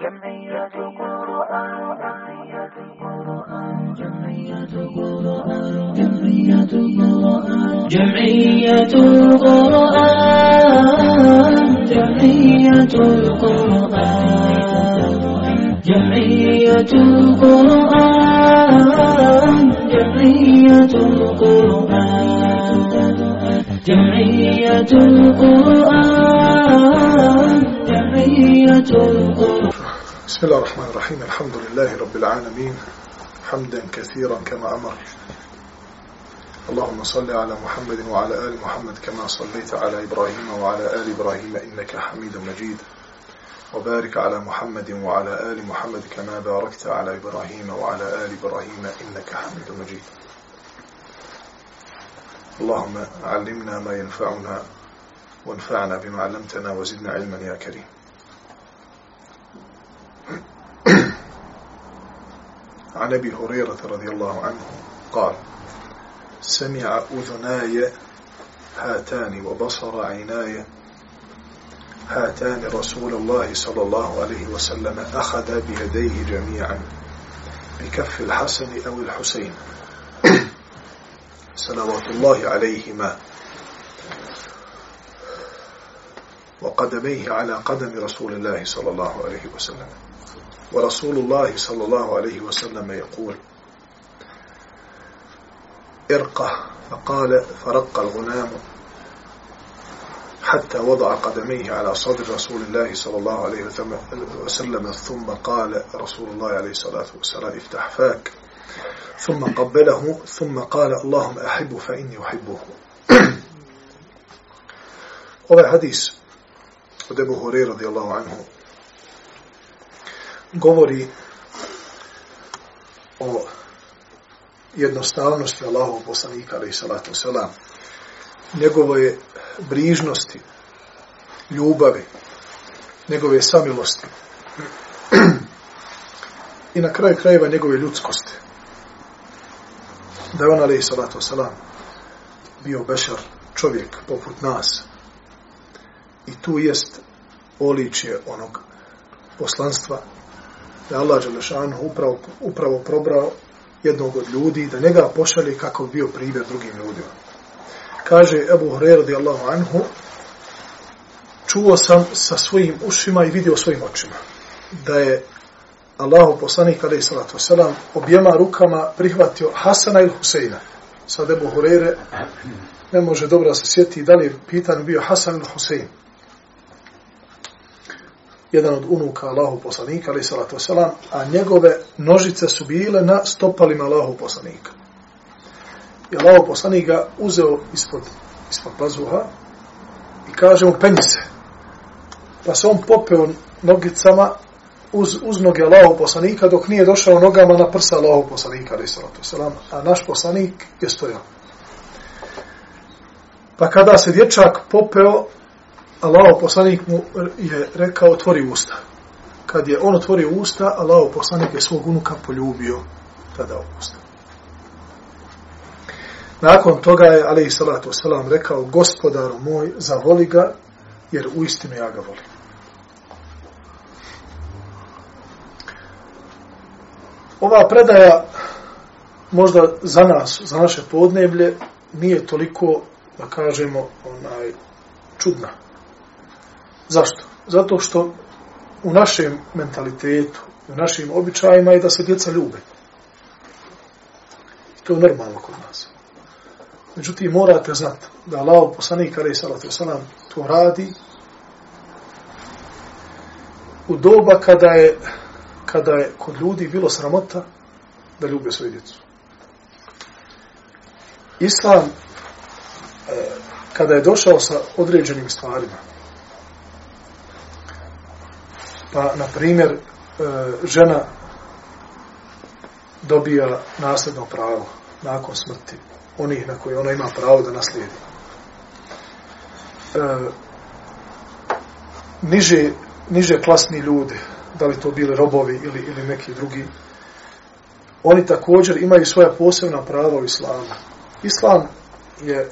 جمعية قرآن جمعية قرآن جمعية قرآن جمعية قرآن جمعية القرآن جمعية القرآن جمعية القرآن جمعية القرآن جمعية القرآن جمعية القرآن بسم الله الرحمن الرحيم. الحمد لله رب العالمين. حمدا كثيرا كما أمر. اللهم صل على محمد وعلى آل محمد كما صليت على إبراهيم وعلى آل إبراهيم إنك حميد مجيد. وبارك على محمد وعلى آل محمد كما باركت على إبراهيم وعلى آل إبراهيم إنك حميد مجيد. اللهم علمنا ما ينفعنا وانفعنا بما علمتنا وزدنا علما يا كريم. عن أبي هريرة رضي الله عنه قال سمع أذناي هاتان وبصر عيناي هاتان رسول الله صلى الله عليه وسلم أخذ بيديه جميعا بكف الحسن أو الحسين. صلوات الله عليهما وقدميه على قدم رسول الله صلى الله عليه وسلم. ورسول الله صلى الله عليه وسلم يقول ارقى فقال فرق الغلام حتى وضع قدميه على صدر رسول الله صلى الله عليه وسلم ثم قال رسول الله عليه الصلاة والسلام افتح فاك. ثم قبله ثم قال اللهم أحب فإني أحبه. ovaj hadis od Ebu Hore radijallahu anhu govori o jednostavnosti Allahovog poslanika i salatu selam njegove brižnosti ljubavi njegove samilosti. I na kraju krajeva njegove ljudskosti. Da je on alaih salatu selam bio bešar čovjek poput nas. I tu jest oličje onog poslanstva da je Allah Đelešanu upravo, upravo probrao jednog od ljudi da njega pošalje kako bi bio primjer drugim ljudima. Kaže Ebu radi radijallahu anhu čuo sam sa svojim ušima i vidio svojim očima da je Allahu poslanik alaih salatu wasalam objema rukama prihvatio Hasana ili Huseina. Sad Ebu Hureyre ne može dobro se sjeti da li je pitan bio Hasan ili Husein jedan od unuka Allahu poslanika, ali salatu wasalam, a njegove nožice su bile na stopalima Allahu poslanika. I Allahu poslanik ga uzeo ispod, ispod pazuha i kaže mu, penji se. Pa se on popeo nogicama uz, uz noge Allahu poslanika dok nije došao nogama na prsa Allahu poslanika, ali salatu wasalam, a naš poslanik je stojao. Pa kada se dječak popeo, Allaho poslanik mu je rekao otvori usta. Kad je on otvorio usta, Allaho poslanik je svog unuka poljubio tada u usta. Nakon toga je, ali i salatu wasalam, rekao, gospodaru moj, zavoli ga, jer u istinu ja ga volim. Ova predaja, možda za nas, za naše podneblje, nije toliko, da kažemo, onaj, čudna. Zašto? Zato što u našem mentalitetu, u našim običajima je da se djeca ljube. I to je normalno kod nas. Međutim, morate znati da Allah poslanik alaih salatu salam to radi u doba kada je, kada je kod ljudi bilo sramota da ljube svoju djecu. Islam, eh, kada je došao sa određenim stvarima, Pa, na primjer, e, žena dobija nasljedno pravo nakon smrti onih na koje ona ima pravo da naslijedi. E, niže, niže klasni ljudi, da li to bili robovi ili, ili neki drugi, oni također imaju svoja posebna prava u islamu. Islam je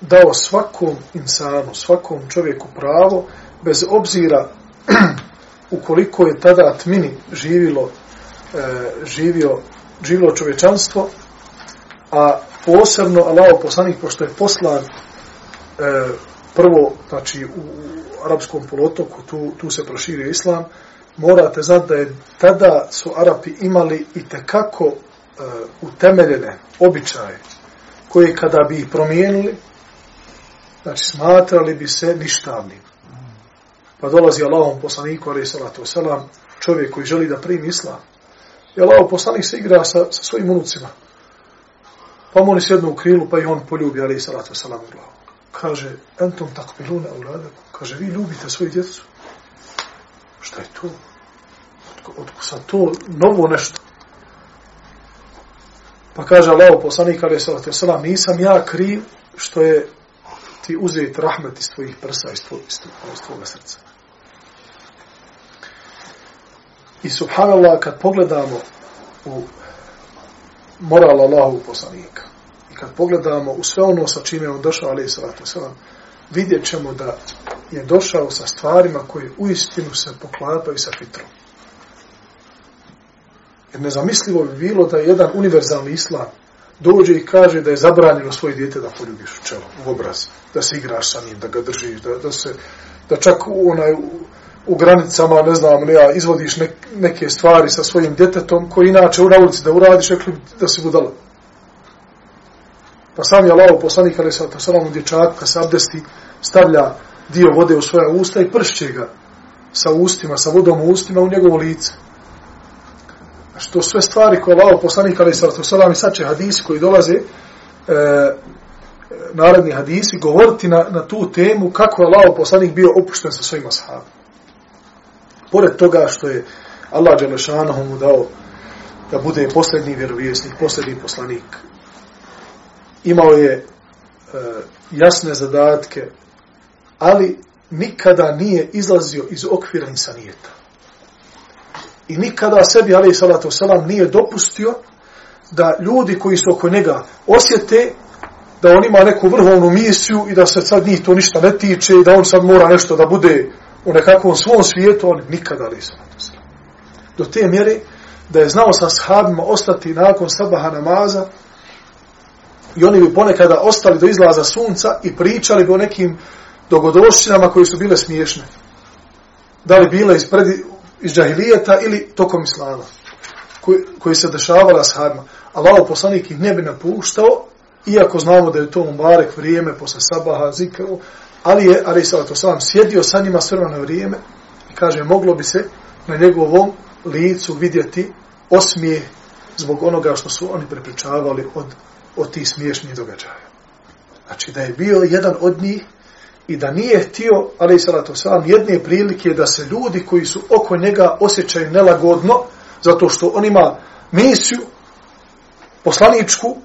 dao svakom insanu, svakom čovjeku pravo, bez obzira ukoliko je tada tmini živilo, e, živio, živilo čovečanstvo, a posebno Allah poslanik, pošto je poslan e, prvo, znači, u, u arapskom polotoku, tu, tu se proširio islam, morate znati da je tada su Arapi imali i tekako e, utemeljene običaje, koje kada bi ih promijenili, znači smatrali bi se ništavnim. Pa dolazi Allahom poslaniku, ali salatu wasalam, čovjek koji želi da primi islam. I Allahom poslanik se igra sa, sa svojim unucima. Pa mu oni sjednu u krilu, pa i on poljubi, ali salatu wasalam u glavu. Kaže, entom takbiluna u. Kaže, vi ljubite svoju djecu. Šta je to? Otko sa to novo nešto? Pa kaže Allah poslanik ali salatu alejhi nisam ja kriv što je ti uzeti rahmet iz tvojih prsa iz tvoj, iz tvojeg srca. I subhanallah kad pogledamo u moral Allahu poslanika i kad pogledamo u sve ono sa čime on došao ali i salatu salam, vidjet ćemo da je došao sa stvarima koje u istinu se poklapaju sa fitrom. Jer nezamislivo bi bilo da jedan univerzalni islam dođe i kaže da je zabranjeno svoje dijete da poljubiš u čelo, u obraz, da se igraš sa njim, da ga držiš, da, da se, da čak u, onaj, u, u granicama, ne znam, ne, ja, izvodiš ne, neke stvari sa svojim djetetom, koji inače u ulici da uradiš, rekli da si budala. Pa sam je Allah poslanik, ali sa to samom dječaku, kad se abdesti, stavlja dio vode u svoja usta i pršće ga sa ustima, sa vodom u ustima u njegovo lice što sve stvari koje Allah poslanik ali sallallahu alejhi ve sad će hadisi koji dolaze e, naredni hadisi govoriti na, na tu temu kako je Allah poslanik bio opušten sa svojim ashabima. Pored toga što je Allah Đelešanohu mu dao da bude posljednji vjerovjesnik, posljednji poslanik, imao je e, jasne zadatke, ali nikada nije izlazio iz okvira insanijeta i nikada sebi, ali salatu salam, nije dopustio da ljudi koji su oko njega osjete da on ima neku vrhovnu misiju i da se sad njih to ništa ne tiče i da on sad mora nešto da bude u nekakvom svom svijetu, on nikada ali salatu salam. Do te mjere da je znao sa sahabima ostati nakon sabaha namaza i oni bi ponekada ostali do izlaza sunca i pričali bi o nekim dogodošćinama koje su bile smiješne. Da li bile iz predi, iz džahilijeta ili tokom islama koji, koji se dešavala s hadma. Allah poslanik ih ne bi napuštao, iako znamo da je to umbarek vrijeme posle sabaha, zikru, ali je, ali se to sam sjedio sa njima sve na vrijeme i kaže, moglo bi se na njegovom licu vidjeti osmije zbog onoga što su oni prepričavali od, od tih smiješnih događaja. Znači da je bio jedan od njih i da nije htio, ali i salatu salam, jedne prilike da se ljudi koji su oko njega osjećaju nelagodno, zato što on ima misiju poslaničku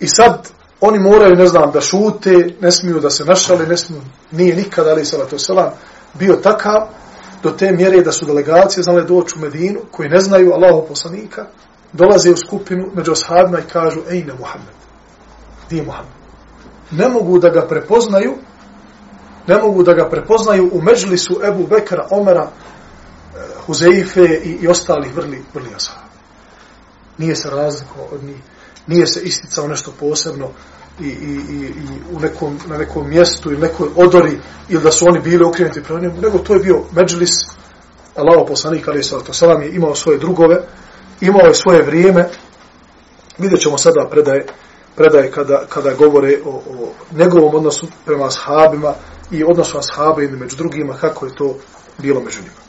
i sad oni moraju, ne znam, da šute, ne smiju da se našale, ne smiju, nije nikada, ali i salatu salam, bio takav do te mjere da su delegacije znale doći u Medinu, koji ne znaju Allahu poslanika, dolaze u skupinu među ashabima i kažu, ejne Muhammed, gdje je Muhammed? Ne mogu da ga prepoznaju, ne mogu da ga prepoznaju u međlisu Ebu Bekra, Omera, eh, Huzeife i, i ostalih vrli, vrli ashaba. Nije se razlikovao od njih, nije se isticao nešto posebno i, i, i, i u nekom, na nekom mjestu ili nekoj odori ili da su oni bili okrenuti prema njemu, nego to je bio međlis. Allaho poslanik, ali to salam je imao svoje drugove, imao je svoje vrijeme, vidjet ćemo sada predaje, predaje kada, kada govore o, o njegovom odnosu prema ashabima, i odnosu ashaba ili među drugima, kako je to bilo među njima.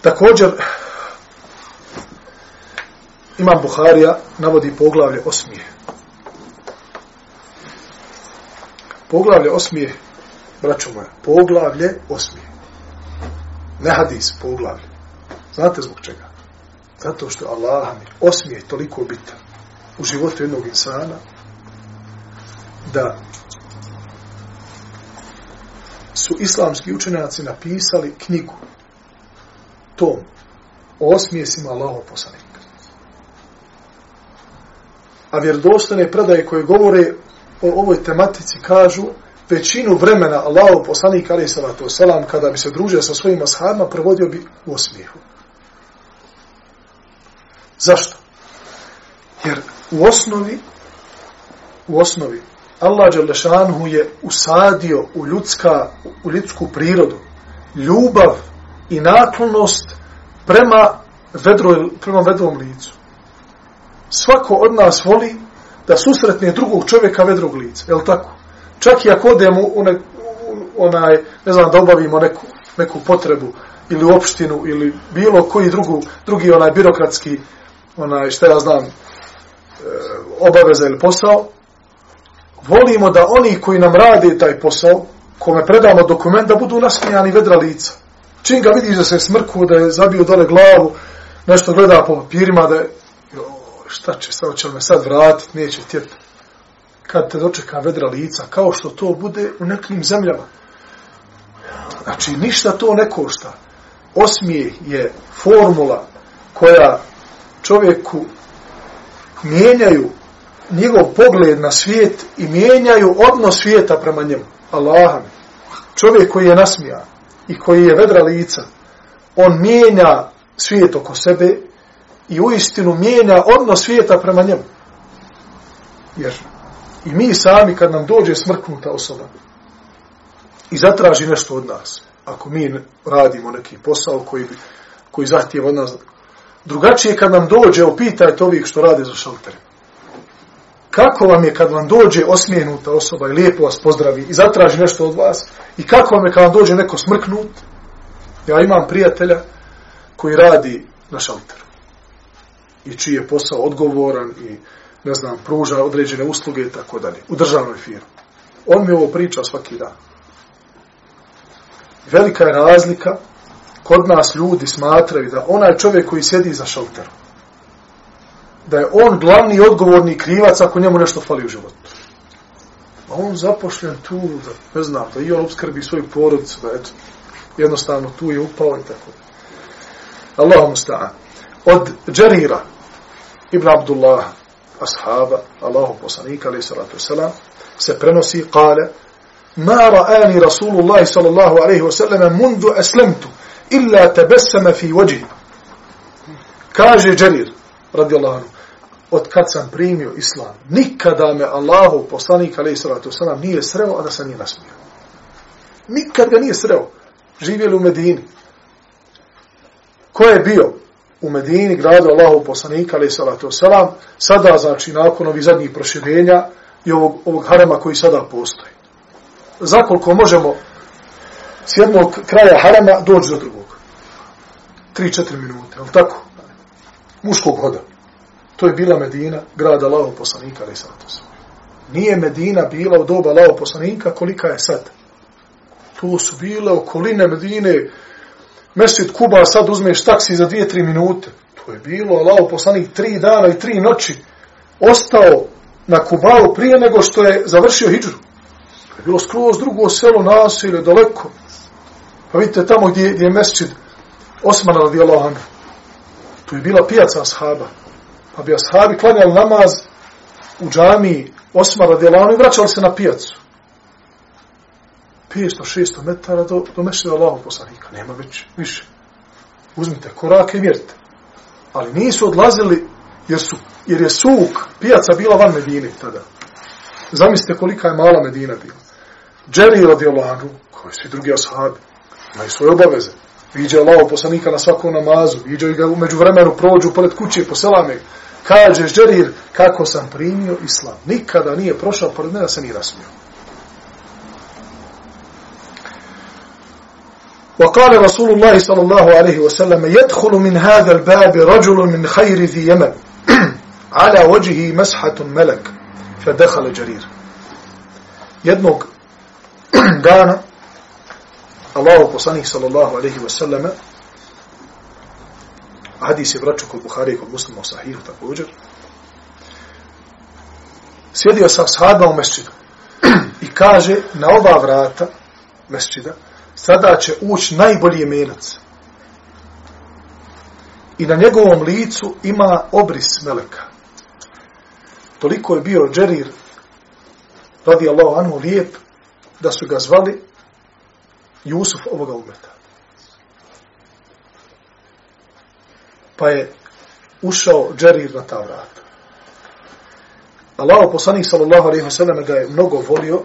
Također, Imam Buharija navodi poglavlje osmije. Poglavlje osmije, braćo moja, poglavlje osmije. Ne hadis, poglavlje. Znate zbog čega? Zato što Allah mi osmije toliko bitan u životu jednog insana, da su islamski učenjaci napisali knjigu tom o osmijesima Allahov poslanika. A vjerodostojne predaje koje govore o ovoj tematici kažu većinu vremena Allahov poslanik ali salatu wasalam kada bi se družio sa svojim ashabima provodio bi u osmijehu. Zašto? Jer u osnovi u osnovi Allah Đalešanhu je usadio u ljudska, u ljudsku prirodu ljubav i naklonost prema, vedro, prema vedrom licu. Svako od nas voli da susretne drugog čovjeka vedrog lica. Je li tako? Čak i ako odemo u ne, u, onaj, ne znam, da obavimo neku, neku potrebu ili u opštinu ili bilo koji drugu, drugi onaj birokratski onaj, šta ja znam, e, obaveza ili posao, volimo da oni koji nam rade taj posao, kome predamo dokument, da budu nasmijani vedra lica. Čim ga vidiš da se smrku, da je zabio dole glavu, nešto gleda po papirima, da je, jo, šta će, sad će me sad vratiti, neće tjeti. Kad te dočeka vedra lica, kao što to bude u nekim zemljama. Znači, ništa to ne košta. Osmije je formula koja čovjeku mijenjaju njegov pogled na svijet i mijenjaju odnos svijeta prema njemu. Allahom. Čovjek koji je nasmijan i koji je vedra lica, on mijenja svijet oko sebe i u istinu mijenja odnos svijeta prema njemu. Jer i mi sami kad nam dođe smrknuta osoba i zatraži nešto od nas, ako mi radimo neki posao koji, koji zahtijeva od nas drugačije kad nam dođe, opitajte ovih što rade za šalterima kako vam je kad vam dođe osmijenuta osoba i lijepo vas pozdravi i zatraži nešto od vas i kako vam je kad vam dođe neko smrknut ja imam prijatelja koji radi na šalteru i čiji je posao odgovoran i ne znam, pruža određene usluge i tako dalje, u državnoj firmi. On mi ovo priča svaki dan. Velika je razlika, kod nas ljudi smatraju da onaj čovjek koji sjedi za šalterom, da je on glavni odgovorni krivac ako njemu nešto fali u životu. A on zapošljen tu, da, ne znam, da i on obskrbi svoju porodicu, da eto, jednostavno tu je upao i tako. Allahum sta'an. Od Džerira, Ibn Abdullah, ashaba, Allahu poslanika, alaih salatu wasalam, se prenosi, kale, ma ra'ani Rasulullah sallallahu alaihi wasallam mundu eslemtu, illa tebessama fi vođi. Kaže Džerir, radijallahu anhu, od kad sam primio islam, nikada me Allahu poslanik alaih sallatu sallam nije sreo, a da se nije nasmio. Nikad ga nije sreo. Živjeli u Medini. Ko je bio u Medini, gradu Allahu poslanika alaih sallatu sallam, sada, znači, nakon ovih zadnjih proširenja i ovog, ovog harema koji sada postoji. Zakoliko možemo s jednog kraja harema doći do drugog. 3-4 minute, ali tako? Muškog hoda. To je bila Medina, grad Allahov poslanika, ali sad Nije Medina bila u doba Allahov poslanika kolika je sad. To su bile okoline Medine. Mesit Kuba sad uzmeš taksi za dvije, tri minute. To je bilo Allahov poslanik tri dana i tri noći ostao na Kubalu prije nego što je završio hijđru. To je bilo skroz drugo selo nasilje, daleko. Pa vidite tamo gdje, gdje je mesčid Osmana radijallahu anhu. To je bila pijaca ashaba pa bi ashabi klanjali namaz u džami Osma radijalanu i vraćali se na pijacu. 500-600 metara do, do mešćina Allahog poslanika. Nema već više. Uzmite korake i mjerite. Ali nisu odlazili jer, su, jer je suk, pijaca bila van Medine tada. Zamislite kolika je mala Medina bila. Džeri radijalanu, koji svi drugi ashabi, imaju svoje obaveze. Viđe Allahog poslanika na svakom namazu, viđe ga umeđu vremenu prođu pored kuće, poselame kaže Džerir kako sam primio islam. Nikada nije prošao pored mene da se nije rasmio. وقال رسول الله صلى الله عليه وسلم يدخل من هذا الباب رجل من خير ذي يمن على وجهه مسحة ملك فدخل جرير jednog dana Allahu poslanik sallallahu alejhi ve selleme hadis je vraćao kod Buhari i kod muslima u sahihu također, sjedio sa sahaba u mesčidu i kaže na ova vrata mesčida sada će ući najbolji menac. I na njegovom licu ima obris meleka. Toliko je bio Džerir radi Allahu anhu lijep da su ga zvali Jusuf ovoga umeta. Pa je ušao Džerir na ta vrata. Allah poslanik sallallahu alaihi wa sallam ga je mnogo volio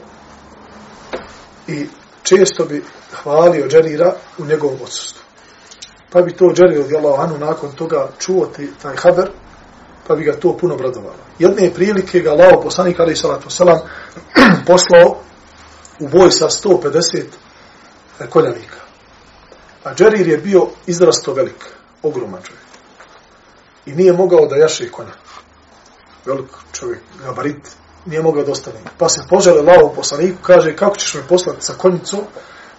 i često bi hvalio Džerira u njegovom odsustvu. Pa bi to Džerir radijallahu anhu nakon toga čuo taj haber, pa bi ga to puno bradovalo. Jedne prilike ga Allah poslanik alaihi sallatu wasallam poslao u boj sa 150 e, koljanika. A Džerir je bio izrasto velik, ogroman čovjek. I nije mogao da jaše konja. Velik čovjek, gabarit, nije mogao da ostane. Pa se požele lavo poslaniku, kaže, kako ćeš me poslati sa konjicom?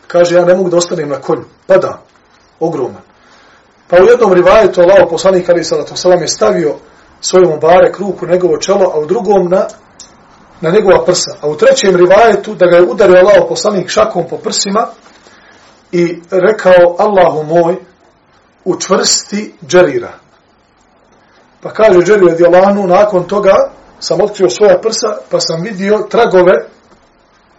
Kaže, ja ne mogu da ostanem na konju. Pa da, ogroman. Pa u jednom rivajetu Allah poslanik ali salatu salam je stavio svojom barek ruku njegovo čelo, a u drugom na, na njegova prsa. A u trećem rivajetu da ga je udario Allah poslanik šakom po prsima i rekao Allahu moj učvrsti džerira. Pa kaže Džerir radijallahu nakon toga sam otkrio svoja prsa, pa sam vidio tragove,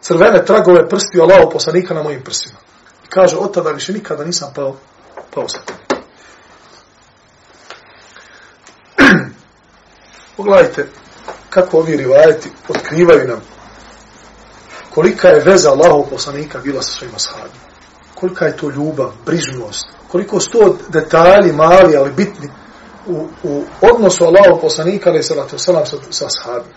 crvene tragove prsti Allaho poslanika na mojim prsima. I kaže, od tada više nikada nisam pao, pao sa Pogledajte kako ovi rivajeti otkrivaju nam kolika je veza Allahov poslanika bila sa svojima sahabima. Kolika je to ljubav, brižnost, koliko su to detalji mali, ali bitni u, u odnosu Allahov poslanika ali salatu salam sa, sa sahabima.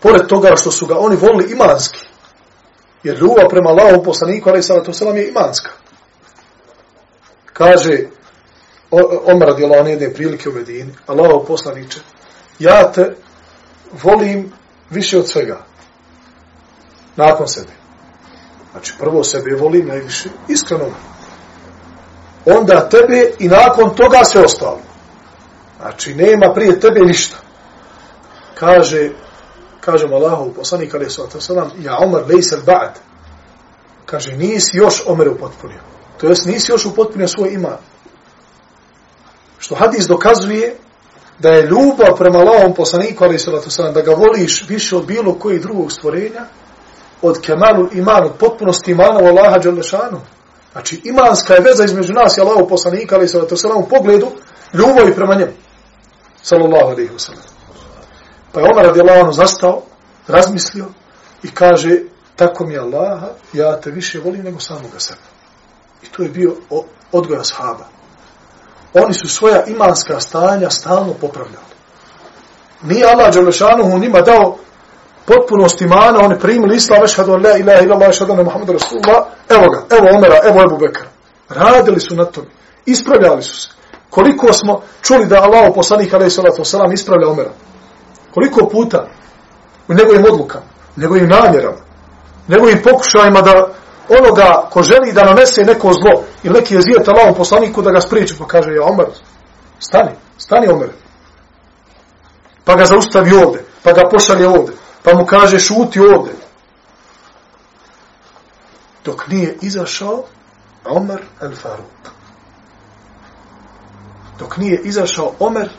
Pored toga što su ga oni volili imanski, jer ljubav prema Allahov poslaniku ali salatu salam je imanska. Kaže Omar radi Allah jedne prilike u Medini, Allahov poslaniče, ja te volim više od svega. Nakon sebe. Znači, prvo sebe volim najviše, iskreno onda tebe i nakon toga sve ostalo. Znači, nema prije tebe ništa. Kaže, kaže Allahu poslanik ali sallatu sallam, ja Omer lejsel ba'd. Kaže, nisi još Omer upotpunio. To jest, nisi još upotpunio svoj iman. Što hadis dokazuje da je ljubav prema Allahom poslaniku ali sallatu sallam, da ga voliš više od bilo kojeg drugog stvorenja, od kemalu imanu, potpunosti imana u Allaha Đalešanu. Znači, imanska je veza između nas i Allahov poslanika, ali sa to u pogledu ljubavi prema njemu. Sallallahu alaihi wa sallam. Pa je Omar radijallahu anhu zastao, razmislio i kaže, tako mi Allaha, ja te više volim nego samoga sebe. I to je bio odgoja sahaba. Oni su svoja imanska stanja stalno popravljali. Nije Allah Đalešanuhu njima dao potpunost imana, oni primili islam, ešhadu an la ilaha ila Allah, ešhadu an Muhammed Rasulullah, evo ga, evo Omera, evo Ebu Bekara. Radili su na tome, ispravljali su se. Koliko smo čuli da Allah, poslanik alaih salatu wasalam, ispravlja Omera? Koliko puta u njegovim odlukama, u njegovim namjerama, u njegovim pokušajima da onoga ko želi da nanese neko zlo ili neki je zijet Allahom poslaniku da ga spriječi, pa kaže, ja Omer, stani, stani Omer. Pa ga zaustavi ovde, pa ga pošalje ovde pa mu kaže šuti ovde. Dok nije izašao Omer el Faruk. Dok nije izašao Omer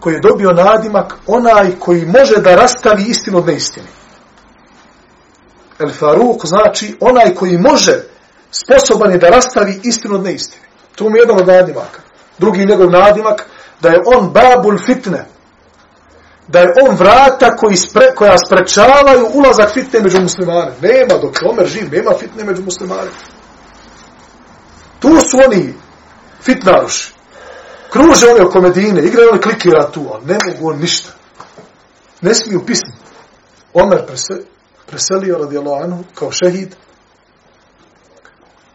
koji je dobio nadimak onaj koji može da rastavi istinu od neistine. El Faruk znači onaj koji može sposoban je da rastavi istinu od neistine. To mu je jedan od nadimaka. Drugi njegov nadimak da je on babul fitne, da je on vrata koji spre, koja sprečavaju ulazak fitne među muslimane. Nema, dok je Omer živ, nema fitne među muslimane. Tu su oni fitnaruši. Kruže oni oko Medine, igraju oni klikira tu, ali ne mogu on ništa. Ne smiju pisni. Omer prese, preselio radi anhu kao šehid,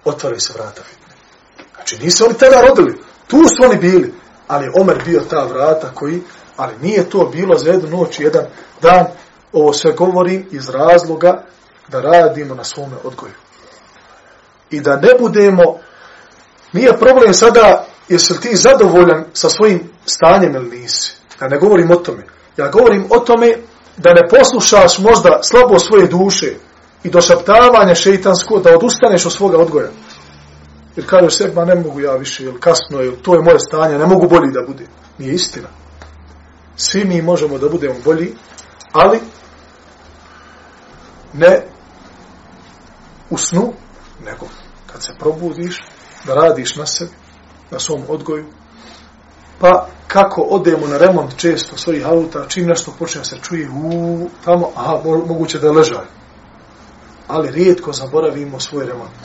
otvaraju se vrata fitne. Znači nisu oni tada rodili. Tu su oni bili. Ali Omer bio ta vrata koji Ali nije to bilo za jednu noć, jedan dan. Ovo sve govorim iz razloga da radimo na svome odgoju. I da ne budemo, nije problem sada, jesi li ti zadovoljan sa svojim stanjem ili nisi. Ja ne govorim o tome. Ja govorim o tome da ne poslušaš možda slabo svoje duše i došaptavanje šeitansko, da odustaneš od svoga odgoja. Jer kažeš sebi, ma ne mogu ja više, ili kasno, ili to je moje stanje, ne mogu bolji da bude. Nije istina svi mi možemo da budemo bolji, ali ne u snu, nego kad se probudiš, da radiš na sebi, na svom odgoju, pa kako odemo na remont često svojih auta, čim nešto počne se čuje, u, tamo, aha, moguće da je ležaj. Ali rijetko zaboravimo svoj remont.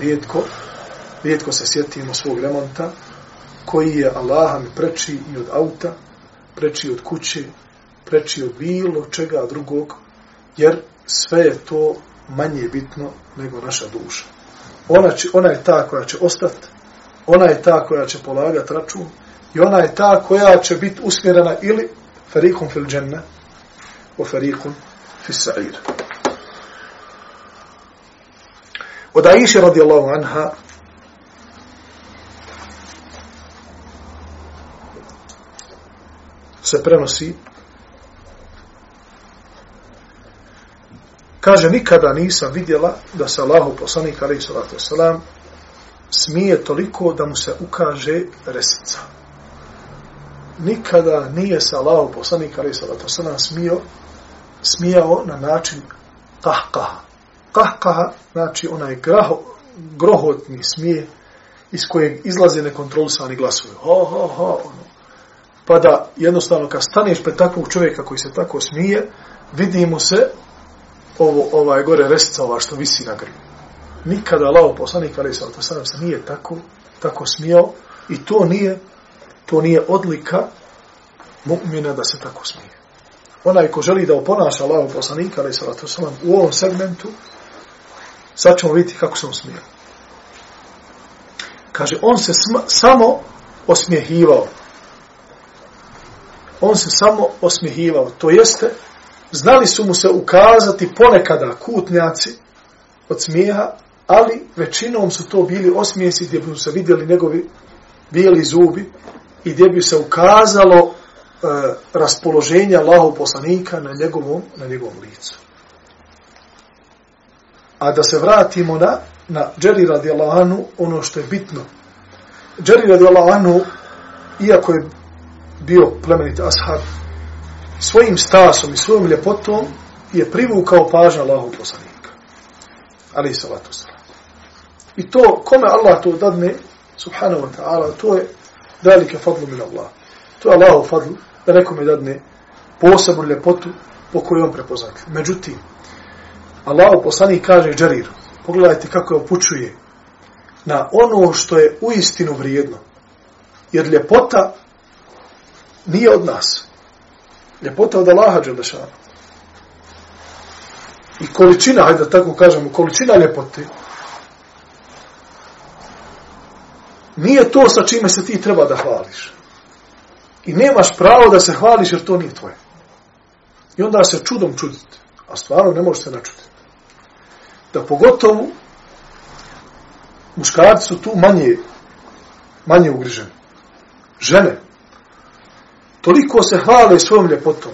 Rijetko, rijetko se sjetimo svog remonta, koji je Allaha mi preči i od auta, preči od kuće, preči od bilo čega drugog, jer sve je to manje bitno nego naša duša. Ona, će, ona je ta koja će ostati, ona je ta koja će polagati račun i ona je ta koja će biti usmjerena ili farikum fil dženne o farikum fil sa'ir. Od Aisha radijallahu anha se prenosi kaže nikada nisam vidjela da se Allahu poslanik alejhi salatu vesselam smije toliko da mu se ukaže resica. Nikada nije se Allahu poslanik alejhi salatu vesselam smio smijao na način kahkaha. Kahkaha znači onaj graho, grohotni smije iz kojeg izlaze nekontrolisani glasovi. Ho ho ho ono pa da jednostavno kad staneš pred takvog čovjeka koji se tako smije, vidi mu se ovo, ovaj gore resica ova što visi na grbu. Nikada lao poslanik ali sa sam se nije tako, tako smijao i to nije, to nije odlika mu'mina da se tako smije. Onaj ko želi da oponaša lao poslanika ali sa sam u ovom segmentu, sad ćemo vidjeti kako se on smije. Kaže, on se sma, samo osmjehivao on se samo osmihivao. To jeste, znali su mu se ukazati ponekada kutnjaci od smijeha, ali većinom su to bili osmijesi gdje bi se vidjeli njegovi bijeli zubi i gdje bi se ukazalo e, raspoloženje Allahov poslanika na njegovom, na njegovom licu. A da se vratimo na, na Džeri radijallahu ono što je bitno. Džeri radijallahu iako je bio plemenit ashab, svojim stasom i svojom ljepotom je privukao pažnju Allahu poslanika. Ali i salatu salam. I to, kome Allah to dadne, subhanahu wa ta'ala, to je dalike fadlu min Allah. To je Allahu fadlu, da nekome dadne posebnu ljepotu po kojoj on prepoznat. Međutim, Allahu poslanik kaže Džarir, pogledajte kako je opučuje na ono što je u istinu vrijedno. Jer ljepota nije od nas. Ljepota od Allaha Đelešana. I količina, hajde da tako kažemo, količina ljepote, nije to sa čime se ti treba da hvališ. I nemaš pravo da se hvališ jer to nije tvoje. I onda se čudom čuditi. A stvarno ne možeš se načuditi. Da pogotovo muškarci su tu manje manje ugriženi. Žene, toliko se hvale svojom ljepotom,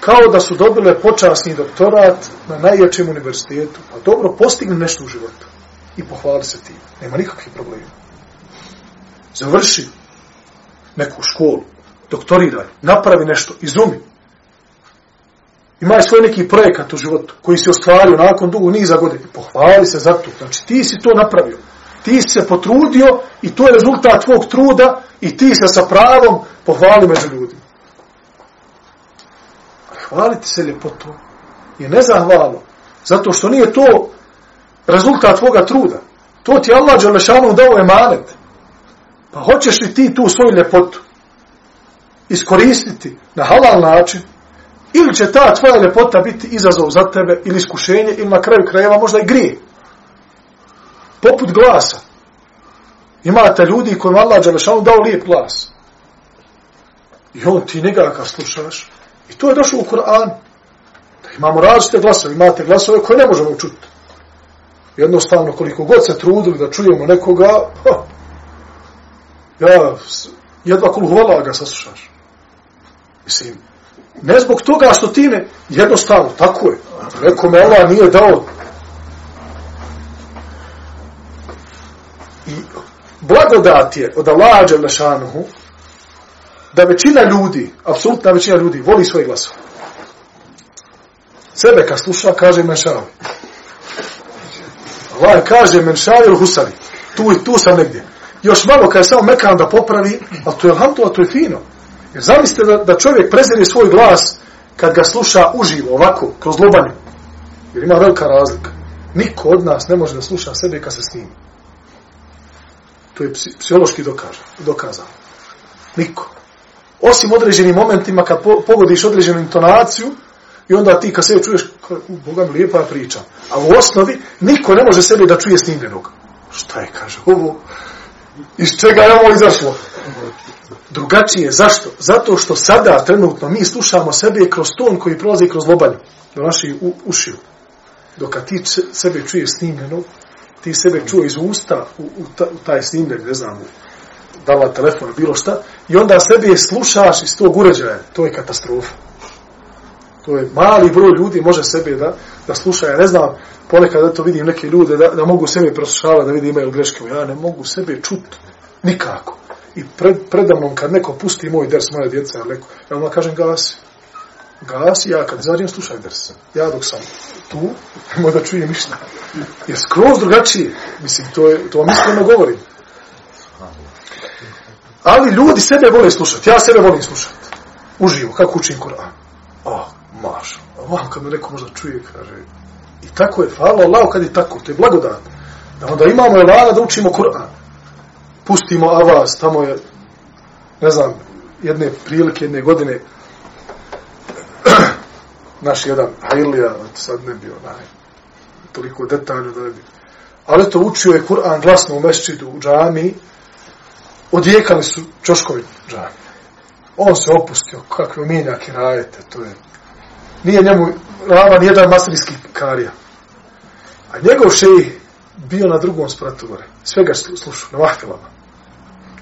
kao da su dobile počasni doktorat na najjačem univerzitetu, pa dobro, postigli nešto u životu i pohvali se tim. Nema nikakvih problema. Završi neku školu, doktoriraj, napravi nešto, izumi. Imaj svoj neki projekat u životu koji si ostvario nakon dugo niza godina. Pohvali se za to. Znači, ti si to napravio. Ti si se potrudio i to je rezultat tvog truda i ti se sa pravom pohvali među ljudima. A hvaliti se ljepotom je nezahvalno. Zato što nije to rezultat tvoga truda. To ti Allah Đalešanu dao emanet. Pa hoćeš li ti tu svoju ljepotu iskoristiti na halal način ili će ta tvoja ljepota biti izazov za tebe ili iskušenje ili na kraju krajeva možda i grije. Poput glasa. Imate ljudi kojima Allah Đelešanu dao lijep glas. I on ti njega kad slušaš. I to je došlo u Kur'an. Da imamo različite glasove. Imate glasove koje ne možemo čuti. Jednostavno, koliko god se trudili da čujemo nekoga, ha, ja jedva kol hvala ga saslušaš. Mislim, ne zbog toga što ti ne, jednostavno, tako je. Neko Allah nije dao. I blagodat je od Allaha Đelešanuhu da većina ljudi, apsolutna većina ljudi, voli svoje glasove. Sebe kad sluša, kaže Menšavi. Allah kaže menšavi ili husari. Tu i tu sam negdje. Još malo kad je samo mekan da popravi, ali to je alhamdulillah, to je fino. Jer zamislite da, da čovjek prezire svoj glas kad ga sluša uživo, ovako, kroz lobanju. Jer ima velika razlika. Niko od nas ne može da sluša sebe kad se snimi. To je psihološki dokaža, dokazano. Niko. Osim određenim momentima kad po, pogodiš određenu intonaciju i onda ti kad sebe čuješ, u Boga mi lijepa priča. A u osnovi niko ne može sebe da čuje snimljenog. Šta je, kaže, ovo, iz čega je ovo izašlo? Drugačije, zašto? Zato što sada, trenutno, mi slušamo sebe kroz ton koji prolazi kroz lobanju, do naših ušiju. Dok ti sebe čuješ snimljenog, ti sebe čuo iz usta u, u, ta, u taj snimljen, ne znam, dala telefon, bilo šta, i onda sebe slušaš iz tog uređaja, to je katastrofa. To je mali broj ljudi može sebe da, da sluša, ja ne znam, ponekad da to vidim neke ljude da, da mogu sebe proslušavati, da vidim imaju greške, ja ne mogu sebe čuti nikako. I pred, predamnom kad neko pusti moj ders, moja djeca, ja, neko, ja vam kažem gasi. Gasi, ja kad zađem slušaj ders. Ja dok sam tu, nemoj da čujem ništa. Je skroz drugačije. Mislim, to, je, to vam iskreno govorim. Ali ljudi sebe vole slušati. Ja sebe volim slušati. Uživo, kako učim Kur'an. Oh, maš. Ovam kad me neko možda čuje, kaže. I tako je, hvala Allah kad je tako. To je blagodat. Da onda imamo elana da učimo Kur'an. Pustimo avaz, tamo je, ne znam, jedne prilike, jedne godine, naš jedan hajlija, sad ne bio naj, toliko detaljno da ne bi. Ali to učio je Kur'an glasno u mešćidu u džami, odjekali su čoškovi džami. On se opustio, kakve umijenjake rajete, to je. Nije njemu ravan jedan masterijski karija. A njegov šejih bio na drugom spratu gore. Svega slušao, na vahtilama.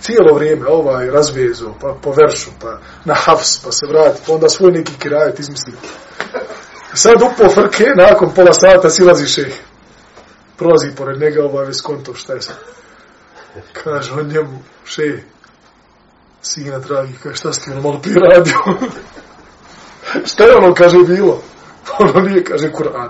Cijelo vrijeme ovaj razvezo, pa po veršu, pa na hafs, pa se vrati, pa onda svoj neki kirajet izmisli. Sad upo frke, nakon pola sata silazi šeh. Prolazi pored njega ovaj skonto, šta je sad? Kaže on njemu, še, sina dragi, kaže, šta ste ono malo prije radio? šta je ono, kaže, bilo? ono nije, kaže, Kur'an.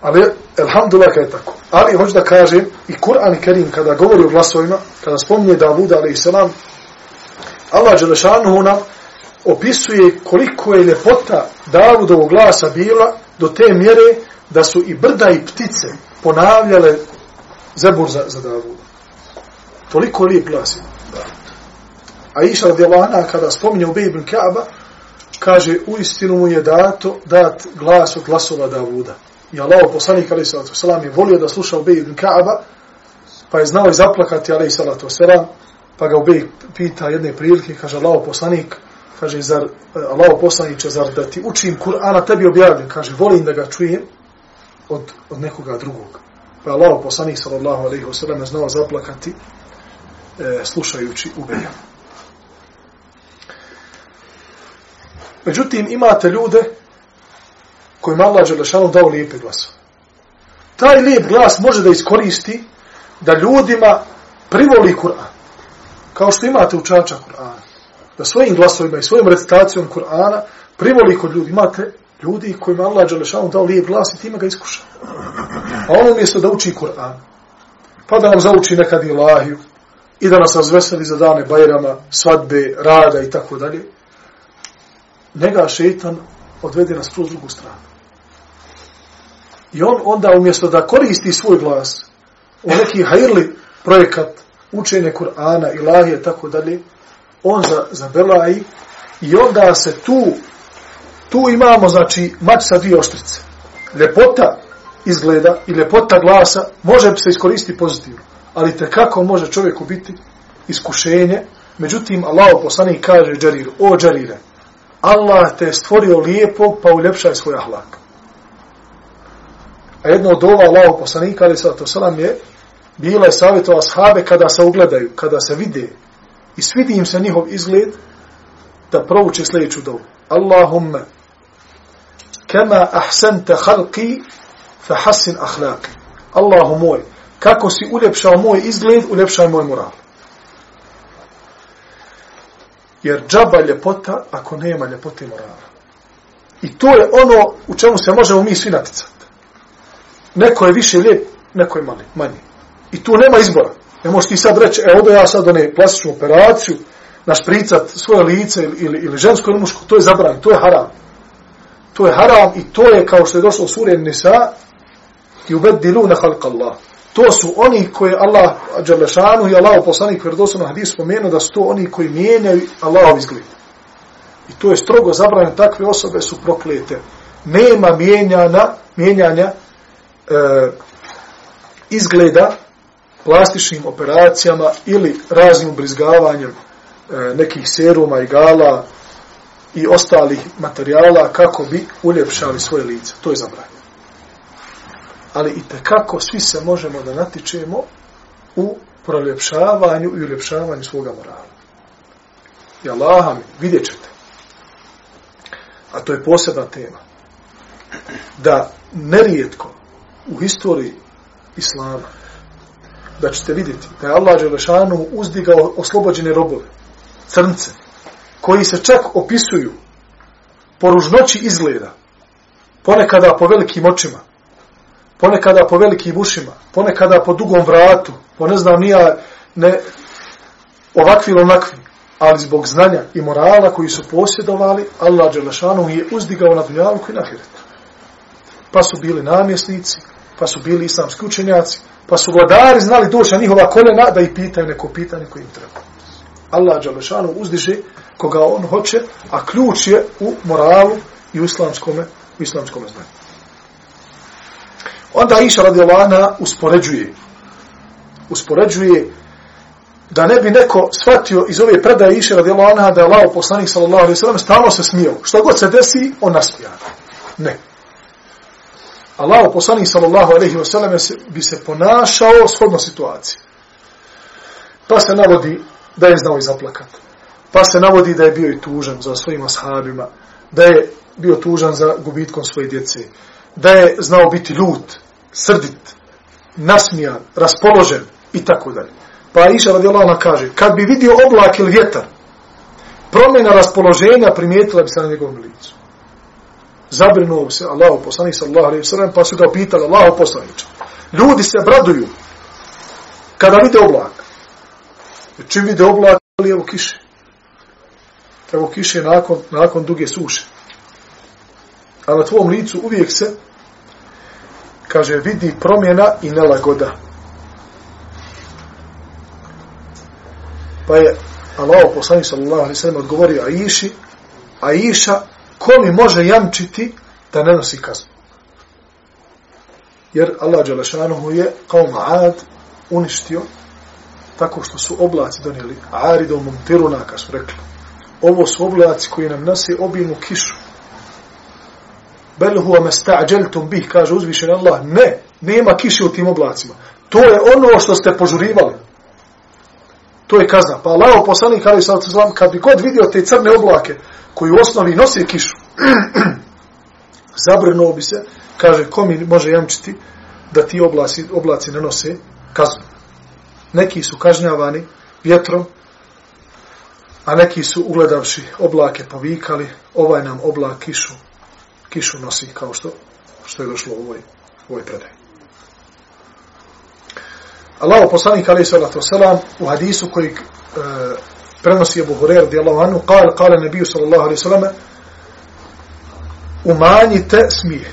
Ali, elhamdulillah, je tako. Ali, hoću da kažem, i Kur'an i Kerim, kada govori o glasovima, kada spominje Davuda, ali i selam, Allah Đelešanuhu nam opisuje koliko je ljepota Davudovog glasa bila do te mjere da su i brda i ptice ponavljale zebur za, za Davuda. Toliko lijep glas je. A Iša radijalana kada spominje u Bejbn Kaaba, kaže u istinu mu je dato dat glas od glasova Davuda. I Allah poslanik alaih salatu wasalam je volio da sluša u Bejbn Kaaba, pa je znao i zaplakati alaih salatu wasalam, pa ga Ubej pita jedne prilike, kaže Allah poslanik, kaže, zar, Allaho poslaniće, zar da ti učim Kur'ana tebi objavljam, kaže, volim da ga čujem od, od nekoga drugog. Pa je poslanik, sallallahu alaihi wa sallam, znao zaplakati e, slušajući Ubeja. Međutim, imate ljude kojima Allah Đelešanu dao lijepe glasove. Taj lijep glas može da iskoristi da ljudima privoli Kur'an. Kao što imate učača Kur'ana. Da svojim glasovima i svojim recitacijom Kur'ana privoli kod ljudi. Imate ljudi kojima Allah Đelešanu dao lijep glas i time ga iskuša. A on umjesto da uči Kur'an, pa da nam zauči nekad ilahiju i da nas razveseli za dane bajrama, svadbe, rada i tako dalje, njega šeitan odvede nas kroz drugu stranu. I on onda umjesto da koristi svoj glas u neki hajrli projekat učenje Kur'ana, ilahije, tako dalje, on za, zabelaji i onda se tu tu imamo, znači, mač sa dvije oštrice. Ljepota izgleda i ljepota glasa može se iskoristiti pozitivno, ali te kako može čovjeku biti iskušenje, međutim, Allah poslanik kaže Džariru, o Džarire, Allah te je stvorio lijepo, pa uljepšaj svoj ahlak. A jedno od ova Allah poslanika, ali sada to salam je, bila je savjetova ashabe kada se ugledaju, kada se vide i svidi im se njihov izgled, da prouče sljedeću dovu. Allahumma, kema ahsanta halqi, fa hasin ahlaki. Allahu moj, kako si uljepšao moj izgled, uljepšaj moj moral. Jer džaba ljepota ako nema ljepote morala. I to je ono u čemu se možemo mi svi naticati. neko je više lijep, neko je mali, manji. I tu nema izbora. Ne možeš ti sad reći, e, odo ja sad one plastičnu operaciju, našpricat svoje lice ili, ili, ili žensko ili muško, to je zabranjeno, to je haram. To je haram i to je kao što je došlo u suri Nisa i ubedilu na halka Allah. To su oni koji Allah, Đalešanu i Allah poslanik vjerodoslovno hadis spomenu da su to oni koji mijenjaju Allahov izgled. I to je strogo zabranjeno, takve osobe su proklete. Nema mijenjana, mijenjanja e, izgleda plastičnim operacijama ili raznim ubrizgavanjem e, nekih seruma i gala i ostalih materijala kako bi uljepšali svoje lice. To je zabranjeno. Ali i tekako svi se možemo da natičemo u proljepšavanju i uljepšavanju svoga morala. I Allah mi, vidjet ćete. A to je posebna tema. Da nerijetko u historiji Islama da ćete vidjeti da je Allah Đelešanu uzdigao oslobođene robove, crnce, koji se čak opisuju po ružnoći izgleda, ponekada po velikim očima, ponekada po velikim ušima, ponekada po dugom vratu, po ne znam nija, ne ovakvi ili onakvi, ali zbog znanja i morala koji su posjedovali, Allah Đelešanu je uzdigao na dunjalku i na hiretu. Pa su bili namjesnici, pa su bili islamski učenjaci, pa su vladari znali doći na njihova koljena da ih pitaju neko pitanje koje im treba. Allah Đalešanu uzdiže koga on hoće, a ključ je u moralu i u islamskom, u islamskom znanju. Onda Iša radijalana uspoređuje, uspoređuje da ne bi neko shvatio iz ove predaje Iša radijalana da je Allah poslanik sallallahu alaihi sallam stalno se smijao. Što god se desi, on naspija. Ne. Allah poslanik sallallahu alaihi wa sallam bi se ponašao shodno situaciji. Pa se navodi da je znao i zaplakat. Pa se navodi da je bio i tužan za svojim ashabima, da je bio tužan za gubitkom svoje djece, da je znao biti ljut, srdit, nasmijan, raspoložen i tako dalje. Pa Iša radijallahu ona kaže, kad bi vidio oblak ili vjetar, promjena raspoloženja primijetila bi se na njegovom licu zabrinuo se Allahu poslanik sallallahu alejhi ve sellem pa su ga pitali Allahu poslanice ljudi se braduju kada vide oblak. E, čim vide oblak ali evo kiše evo kiše nakon, nakon duge suše. A na tvom licu uvijek se kaže vidi promjena i nelagoda. Pa je Allah poslanik sallallahu alejhi ve sellem odgovorio Aiši Aisha ko mi može jamčiti da ne nosi kaznu? Jer Allah Đelešanuhu je kao Maad uništio tako što su oblaci donijeli Aridom Mumtiruna, kao su rekli. Ovo su oblaci koji nam nose obilnu kišu. Bel huwa mesta'đeltum bih, kaže uzvišen Allah. Ne, nema kiše u tim oblacima. To je ono što ste požurivali. To je kazna. Pa Allah poslanik, ali sad kad bi god vidio te crne oblake, koji u osnovi nosi kišu, zabrnuo bi se, kaže, ko mi može jamčiti da ti oblaci, oblaci ne nose kaznu. Neki su kažnjavani vjetrom, a neki su ugledavši oblake povikali, ovaj nam oblak kišu, kišu nosi kao što, što je došlo u ovoj, u ovoj predaj. Allaho poslanik alaih sallatu wasalam u hadisu koji uh, prenosi Abu Hurair di Allaho anu, kal, kale nebiju sallallahu alaih sallame, umanjite smije.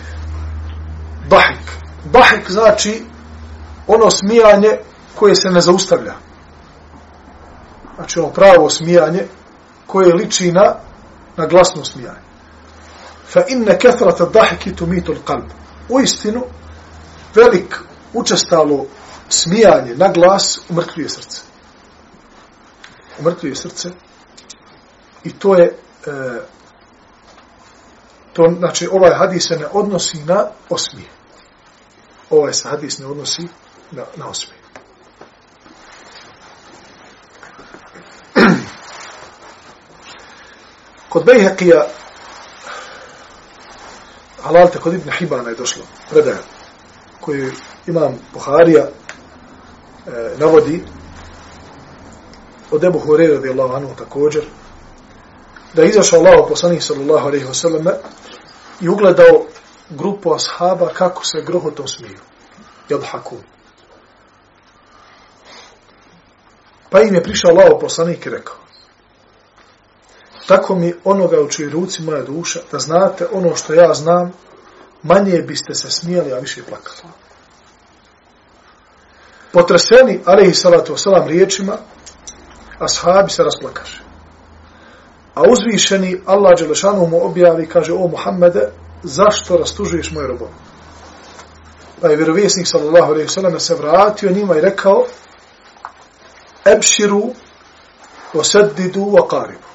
Bahik. Bahik znači ono smijanje koje se ne zaustavlja. Znači ono pravo smijanje koje liči na, na glasno smijanje. Fa inne kethrata dahiki tumitul kalb. U istinu, velik učestalo smijanje na glas umrtvuje srce. Umrtvuje srce. I to je e, to znači ovaj hadis se ne odnosi na osmije. Ovaj se hadis ne odnosi na, na osmije. Kod Bejhekija halalte kod Ibn Hibana je došlo predaja koju imam Buharija e, navodi od Ebu Hureyre radijallahu anhu također, da je izašao Allah poslanih sallallahu alaihi wa sallam i ugledao grupu ashaba kako se grohotom smiju. yadhakun. Pa im je prišao Allah poslanik i rekao, tako mi onoga u čoj ruci moja duša, da znate ono što ja znam, manje biste se smijali, a više plakali. Potreseni, alaihi salatu wasalam, riječima, ashabi se rasplakaše. A uzvišeni Allah Đelešanu mu objavi, kaže, o Muhammede, zašto rastužuješ moju robove? Pa je vjerovjesnik sallallahu alaihi sallam se vratio njima i rekao, ebširu, osedidu, vakaribu.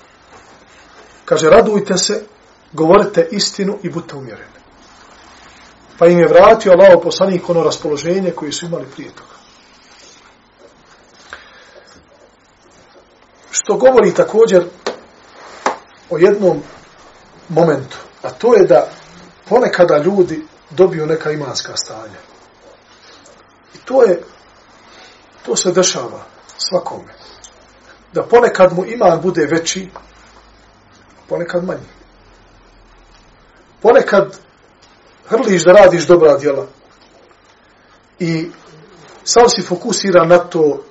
Kaže, radujte se, govorite istinu i budite umjereni. Pa im je vratio Allah poslanik ono raspoloženje koje su imali prije toga. Što govori također o jednom momentu, a to je da ponekada ljudi dobiju neka imanska stanja. I to je, to se dešava svakome. Da ponekad mu iman bude veći, ponekad manji. Ponekad hrliš da radiš dobra djela i sam si fokusiran na to,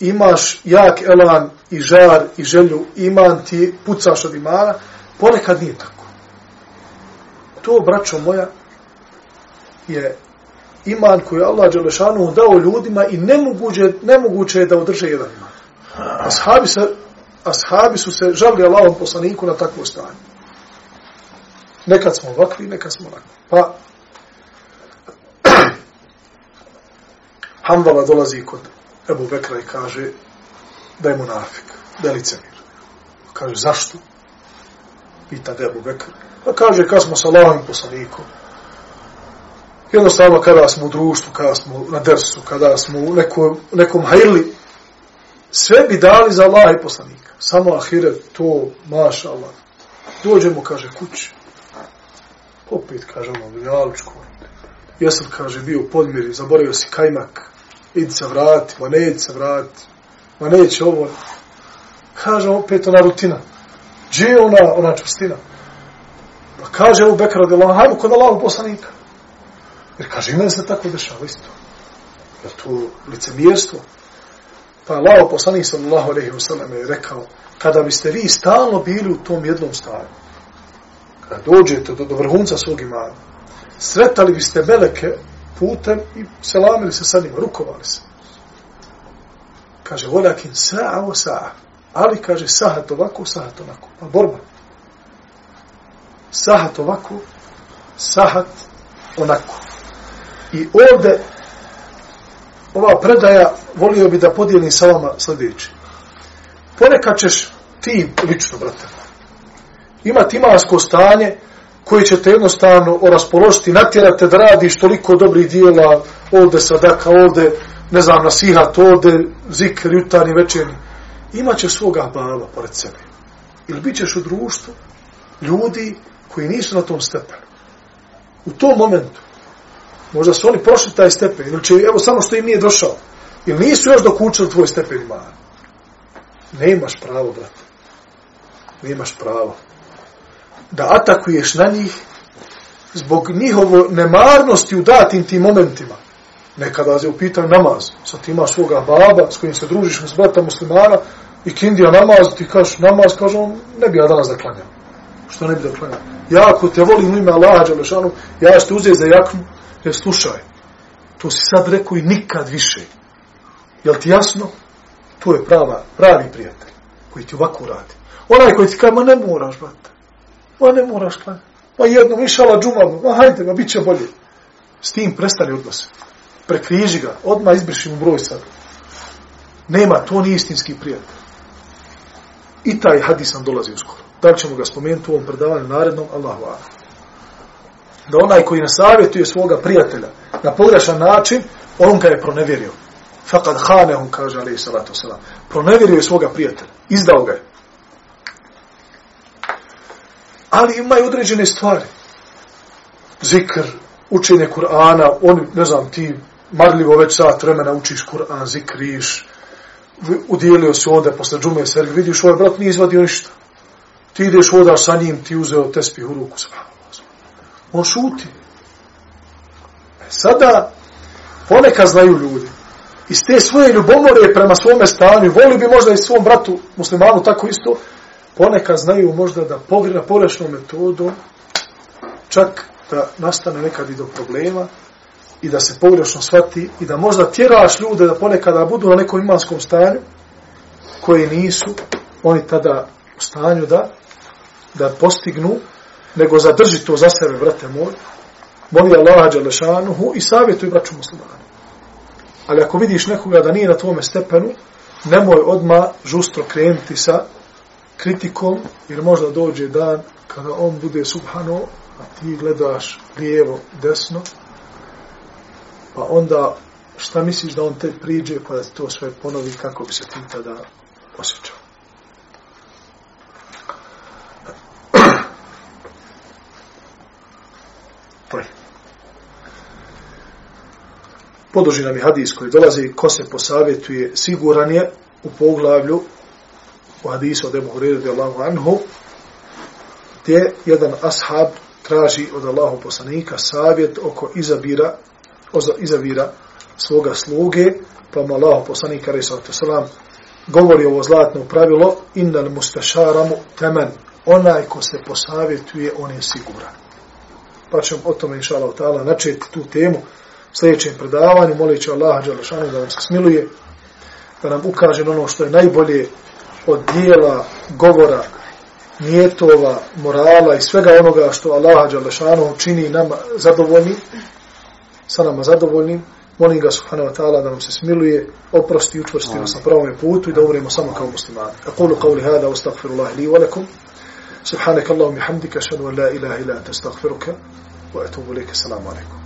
imaš jak elan i žar i želju, iman ti, pucaš od imana, ponekad nije tako. To, braćo moja, je iman koji Allah Đelešanu dao ljudima i nemoguće, nemoguće je da održe jedan iman. Ashabi, se, ashabi su se žalili Allahom poslaniku na takvo stanje. Nekad smo ovakvi, nekad smo onakvi. Pa Hanbala dolazi kod Ebu Bekra i kaže da je munafik, da je licemir. Kaže, zašto? Pita ga Ebu Bekra. Pa kaže, kad smo sa Allahom poslanikom, jednostavno kada smo u društvu, kada smo na dersu, kada smo u nekom, nekom hajli, sve bi dali za Allah i poslanika. Samo ahiret, to, maša Allah. Dođemo, kaže, kući. Opet, kaže ono, jalučko. Jesam, kaže, bio u podmiri, zaboravio si kajmak. Idi se vrati, ma neće se vrati. Ma neće ovo. Kaže, opet ona rutina. Gdje je ona, ona čvrstina? Pa kaže u Bekara de Allah, hajmo kod Allahu poslanika. Jer kaže, ima se tako dešava isto. Je to licemjerstvo? Pa Allah poslanik sallallahu alaihi wa sallam je rekao, kada biste vi stalno bili u tom jednom stanju, kada dođete do, do vrhunca svog imana, sretali biste meleke putem i selamili se sa njima, rukovali se. Kaže, volakin sa'a o sa'a. Ali, kaže, sahat ovako, sahat onako. Pa borba. Sahat ovako, sahat onako. I ovde, ova predaja, volio bi da podijelim sa vama sljedeći. Ponekad ćeš ti, lično, brate, imati imansko stanje, koji će te jednostavno oraspoložiti, natjerate da radiš toliko dobrih dijela, ovde sadaka, ovde, ne znam, nasihat, ovde zikr, jutarnji, večerni. Imaće svoga baba pored sebe. Ili bit ćeš u društvu ljudi koji nisu na tom stepenu. U tom momentu, možda su oni prošli taj stepen, ili će, evo samo što im nije došao, ili nisu još dokučili tvoj stepen imana. Nemaš pravo, brate. Nemaš pravo da atakuješ na njih zbog njihovo nemarnosti u datim tim momentima. Nekada je upitan namaz, sad ti imaš svoga baba s kojim se družiš s brata muslimana i kindija namaz, ti kažeš namaz, kaže on, ne bi ja danas da klanjam. Što ne bi da klanjam? Ja ako te volim u ime Allaha Đalešanu, ja ću te uzeti za jaknu, jer slušaj, to si sad rekao i nikad više. Jel ti jasno? To je prava, pravi prijatelj koji ti ovako radi. Onaj koji ti kaže, ma ne moraš, brate. Pa ne moraš klanjati. Pa jedno, mišala džumalu. Ma hajde, ma bit će bolje. S tim prestali odnose. Prekriži ga. Odmah izbriši mu broj sad. Nema, to nije istinski prijatelj. I taj hadis nam dolazi uskoro. Da li ćemo ga spomenuti u ovom predavanju narednom? Allahu ala. Da onaj koji nasavjetuje svoga prijatelja na pogrešan način, on ga je pronevjerio. Fakad hane, on kaže, alaih salatu salam. Pronevjerio je svoga prijatelja. Izdao ga je ali imaju određene stvari. Zikr, učenje Kur'ana, oni, ne znam, ti marljivo već sat vremena učiš Kur'an, zikriš, udjelio se ovdje posle džume sergi, vidiš, ovaj brat nije izvadio ništa. Ti ideš ovdje sa njim, ti uzeo tespih u ruku. On šuti. E, sada, ponekad znaju ljudi. Iz te svoje ljubomore prema svome stanju, voli bi možda i svom bratu muslimanu tako isto, ponekad znaju možda da pogrena pogrešnom čak da nastane nekad i do problema, i da se pogrešno shvati, i da možda tjeraš ljude da ponekada budu na nekom imanskom stanju, koji nisu, oni tada u stanju da da postignu, nego zadrži to za sebe, brate moj, moli Allaha Đalešanuhu i savjetuj braću muslimani. Ali ako vidiš nekoga da nije na tvome stepenu, nemoj odma žustro krenuti sa kritikom, jer možda dođe dan kada on bude subhano, a ti gledaš lijevo, desno, pa onda šta misliš da on te priđe, pa da to sve ponovi kako bi se ti tada osjećao. Toj. Nam je hadis koji dolazi, ko se posavjetuje, siguran je u poglavlju u hadisu od Ebu Hureyre Allahu anhu, gdje jedan ashab traži od Allahu poslanika savjet oko izabira, izabira svoga sluge, pa mu Allahu poslanik resavatu salam, govori ovo zlatno pravilo, innal mustašaramu temen, onaj ko se posavjetuje, on je siguran. Pa ćemo o tome, inša Allah, ta'ala, načeti tu temu u sljedećem predavanju, molit ću Allah, Đalešanu, da nam se smiluje, da nam ukaže ono što je najbolje od dijela, govora, nijetova, morala i svega onoga što Allaha Đalešanu čini nama zadovoljni, sa nama zadovoljnim, molim ga subhanahu wa ta'ala da nam se smiluje, oprosti i učvrsti nas na pravom putu i da umremo samo kao muslimani. Aqulu qawli hada wa astaghfirullah li wa lakum. Subhanak Allahumma hamdika ashhadu an la ilaha illa anta astaghfiruka wa atubu ilayk. Assalamu alaykum.